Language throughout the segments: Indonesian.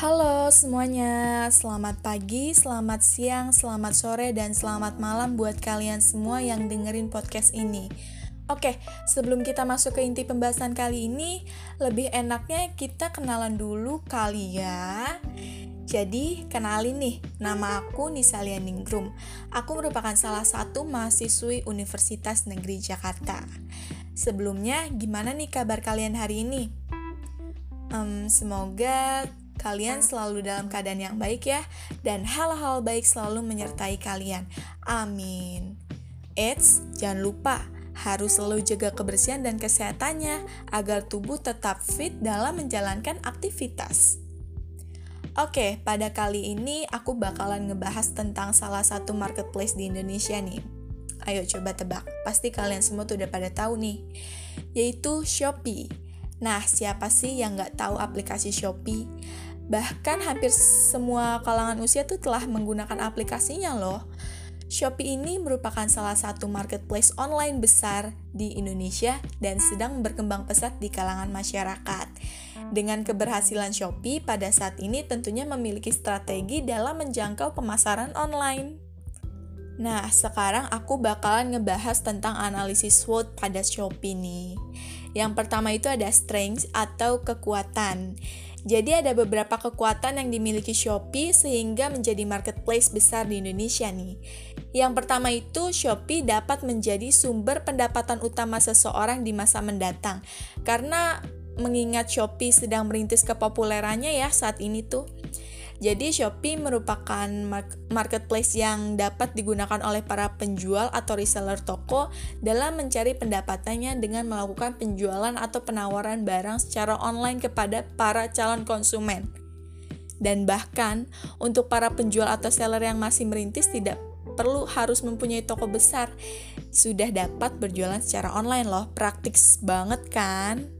Halo semuanya, selamat pagi, selamat siang, selamat sore, dan selamat malam buat kalian semua yang dengerin podcast ini. Oke, sebelum kita masuk ke inti pembahasan kali ini, lebih enaknya kita kenalan dulu kali ya. Jadi, kenalin nih, nama aku Nisalia Ningrum. Aku merupakan salah satu mahasiswi Universitas Negeri Jakarta. Sebelumnya, gimana nih kabar kalian hari ini? Um, semoga kalian selalu dalam keadaan yang baik ya, dan hal-hal baik selalu menyertai kalian. Amin. Eits, jangan lupa harus selalu jaga kebersihan dan kesehatannya agar tubuh tetap fit dalam menjalankan aktivitas. Oke, pada kali ini aku bakalan ngebahas tentang salah satu marketplace di Indonesia nih. Ayo coba tebak, pasti kalian semua tuh udah pada tahu nih, yaitu Shopee. Nah, siapa sih yang nggak tahu aplikasi Shopee? Bahkan hampir semua kalangan usia tuh telah menggunakan aplikasinya loh. Shopee ini merupakan salah satu marketplace online besar di Indonesia dan sedang berkembang pesat di kalangan masyarakat. Dengan keberhasilan Shopee pada saat ini tentunya memiliki strategi dalam menjangkau pemasaran online. Nah, sekarang aku bakalan ngebahas tentang analisis SWOT pada Shopee nih. Yang pertama itu ada strength atau kekuatan. Jadi ada beberapa kekuatan yang dimiliki Shopee sehingga menjadi marketplace besar di Indonesia nih. Yang pertama itu Shopee dapat menjadi sumber pendapatan utama seseorang di masa mendatang. Karena mengingat Shopee sedang merintis kepopulerannya ya saat ini tuh. Jadi Shopee merupakan marketplace yang dapat digunakan oleh para penjual atau reseller toko dalam mencari pendapatannya dengan melakukan penjualan atau penawaran barang secara online kepada para calon konsumen. Dan bahkan untuk para penjual atau seller yang masih merintis tidak perlu harus mempunyai toko besar. Sudah dapat berjualan secara online loh, praktis banget kan?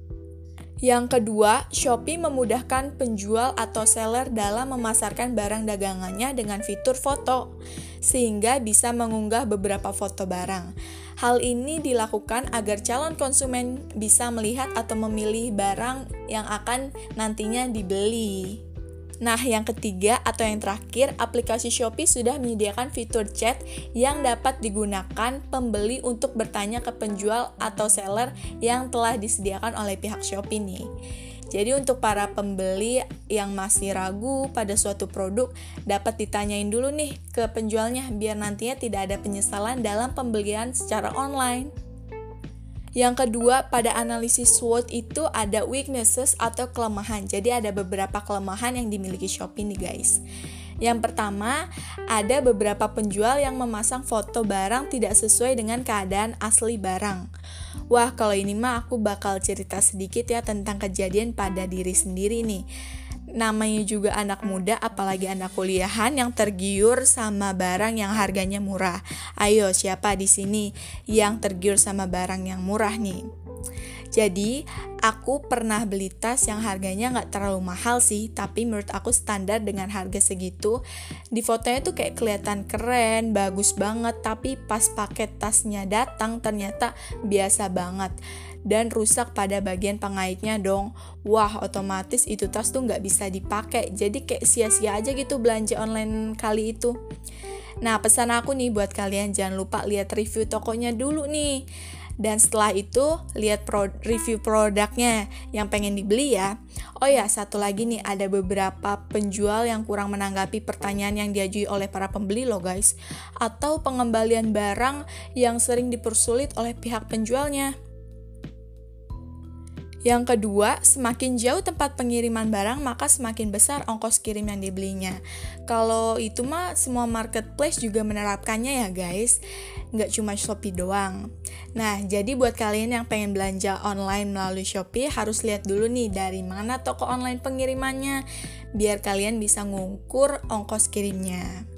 Yang kedua, Shopee memudahkan penjual atau seller dalam memasarkan barang dagangannya dengan fitur foto, sehingga bisa mengunggah beberapa foto barang. Hal ini dilakukan agar calon konsumen bisa melihat atau memilih barang yang akan nantinya dibeli. Nah, yang ketiga atau yang terakhir, aplikasi Shopee sudah menyediakan fitur chat yang dapat digunakan pembeli untuk bertanya ke penjual atau seller yang telah disediakan oleh pihak Shopee nih. Jadi untuk para pembeli yang masih ragu pada suatu produk dapat ditanyain dulu nih ke penjualnya biar nantinya tidak ada penyesalan dalam pembelian secara online. Yang kedua, pada analisis SWOT itu ada weaknesses atau kelemahan. Jadi ada beberapa kelemahan yang dimiliki Shopee nih guys. Yang pertama, ada beberapa penjual yang memasang foto barang tidak sesuai dengan keadaan asli barang. Wah, kalau ini mah aku bakal cerita sedikit ya tentang kejadian pada diri sendiri nih namanya juga anak muda apalagi anak kuliahan yang tergiur sama barang yang harganya murah. Ayo siapa di sini yang tergiur sama barang yang murah nih? Jadi, aku pernah beli tas yang harganya nggak terlalu mahal sih, tapi menurut aku standar dengan harga segitu. Di fotonya tuh kayak kelihatan keren, bagus banget, tapi pas paket tasnya datang ternyata biasa banget dan rusak pada bagian pengaitnya dong. Wah, otomatis itu tas tuh nggak bisa dipakai. Jadi kayak sia-sia aja gitu belanja online kali itu. Nah, pesan aku nih buat kalian jangan lupa lihat review tokonya dulu nih. Dan setelah itu lihat pro review produknya yang pengen dibeli ya. Oh ya, satu lagi nih ada beberapa penjual yang kurang menanggapi pertanyaan yang diajukan oleh para pembeli loh guys. Atau pengembalian barang yang sering dipersulit oleh pihak penjualnya. Yang kedua, semakin jauh tempat pengiriman barang, maka semakin besar ongkos kirim yang dibelinya. Kalau itu mah semua marketplace juga menerapkannya ya guys, nggak cuma Shopee doang. Nah, jadi buat kalian yang pengen belanja online melalui Shopee, harus lihat dulu nih dari mana toko online pengirimannya, biar kalian bisa ngukur ongkos kirimnya.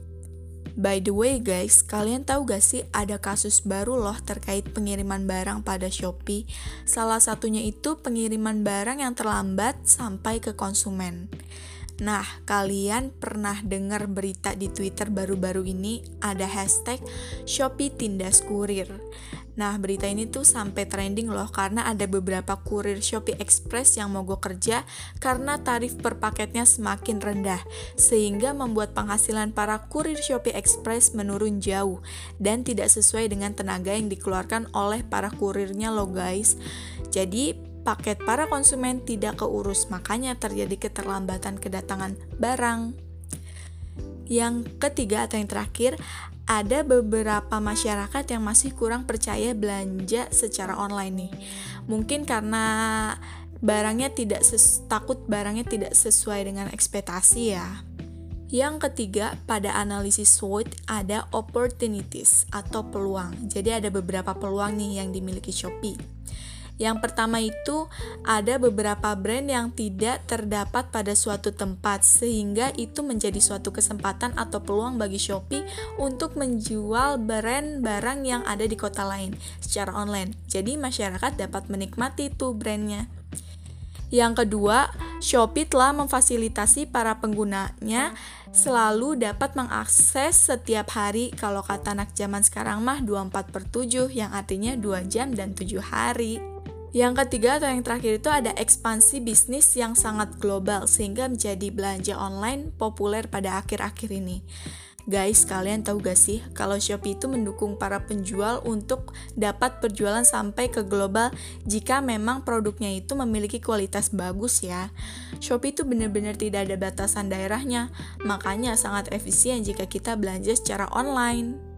By the way guys, kalian tahu gak sih ada kasus baru loh terkait pengiriman barang pada Shopee? Salah satunya itu pengiriman barang yang terlambat sampai ke konsumen. Nah, kalian pernah dengar berita di Twitter baru-baru ini ada hashtag Shopee Tindas Kurir. Nah, berita ini tuh sampai trending loh karena ada beberapa kurir Shopee Express yang mogok kerja karena tarif per paketnya semakin rendah, sehingga membuat penghasilan para kurir Shopee Express menurun jauh dan tidak sesuai dengan tenaga yang dikeluarkan oleh para kurirnya loh guys. Jadi, paket para konsumen tidak keurus, makanya terjadi keterlambatan kedatangan barang. Yang ketiga atau yang terakhir, ada beberapa masyarakat yang masih kurang percaya belanja secara online nih. Mungkin karena barangnya tidak takut barangnya tidak sesuai dengan ekspektasi ya. Yang ketiga, pada analisis SWOT ada opportunities atau peluang. Jadi ada beberapa peluang nih yang dimiliki Shopee. Yang pertama itu ada beberapa brand yang tidak terdapat pada suatu tempat sehingga itu menjadi suatu kesempatan atau peluang bagi Shopee untuk menjual brand barang yang ada di kota lain secara online. Jadi masyarakat dapat menikmati tuh brandnya. Yang kedua, Shopee telah memfasilitasi para penggunanya selalu dapat mengakses setiap hari kalau kata anak zaman sekarang mah 24 per 7 yang artinya 2 jam dan 7 hari. Yang ketiga atau yang terakhir itu ada ekspansi bisnis yang sangat global sehingga menjadi belanja online populer pada akhir-akhir ini. Guys, kalian tahu gak sih kalau Shopee itu mendukung para penjual untuk dapat berjualan sampai ke global jika memang produknya itu memiliki kualitas bagus ya. Shopee itu benar-benar tidak ada batasan daerahnya, makanya sangat efisien jika kita belanja secara online.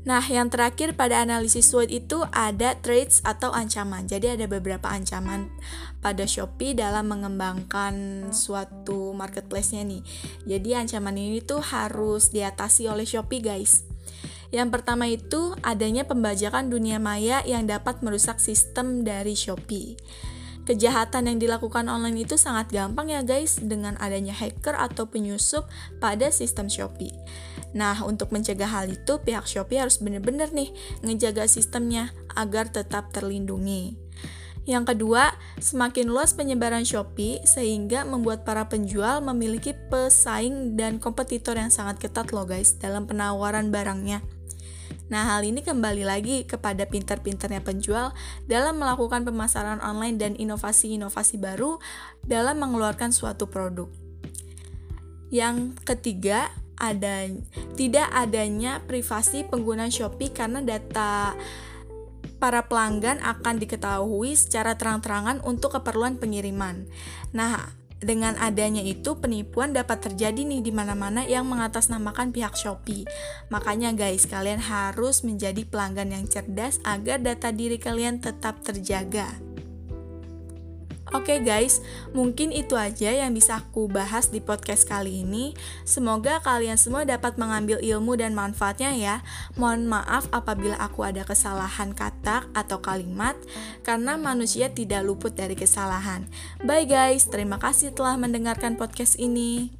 Nah, yang terakhir pada analisis SWOT itu ada traits atau ancaman. Jadi ada beberapa ancaman pada Shopee dalam mengembangkan suatu marketplace-nya nih. Jadi ancaman ini tuh harus diatasi oleh Shopee, guys. Yang pertama itu adanya pembajakan dunia maya yang dapat merusak sistem dari Shopee. Kejahatan yang dilakukan online itu sangat gampang ya guys dengan adanya hacker atau penyusup pada sistem Shopee. Nah, untuk mencegah hal itu, pihak Shopee harus benar-benar nih ngejaga sistemnya agar tetap terlindungi. Yang kedua, semakin luas penyebaran Shopee sehingga membuat para penjual memiliki pesaing dan kompetitor yang sangat ketat loh guys dalam penawaran barangnya. Nah, hal ini kembali lagi kepada pintar-pintarnya penjual dalam melakukan pemasaran online dan inovasi-inovasi baru dalam mengeluarkan suatu produk. Yang ketiga, ada tidak adanya privasi pengguna Shopee karena data para pelanggan akan diketahui secara terang-terangan untuk keperluan pengiriman. Nah, dengan adanya itu penipuan dapat terjadi nih di mana-mana yang mengatasnamakan pihak Shopee. Makanya guys, kalian harus menjadi pelanggan yang cerdas agar data diri kalian tetap terjaga. Oke okay guys, mungkin itu aja yang bisa aku bahas di podcast kali ini. Semoga kalian semua dapat mengambil ilmu dan manfaatnya ya. Mohon maaf apabila aku ada kesalahan kata atau kalimat, karena manusia tidak luput dari kesalahan. Bye guys, terima kasih telah mendengarkan podcast ini.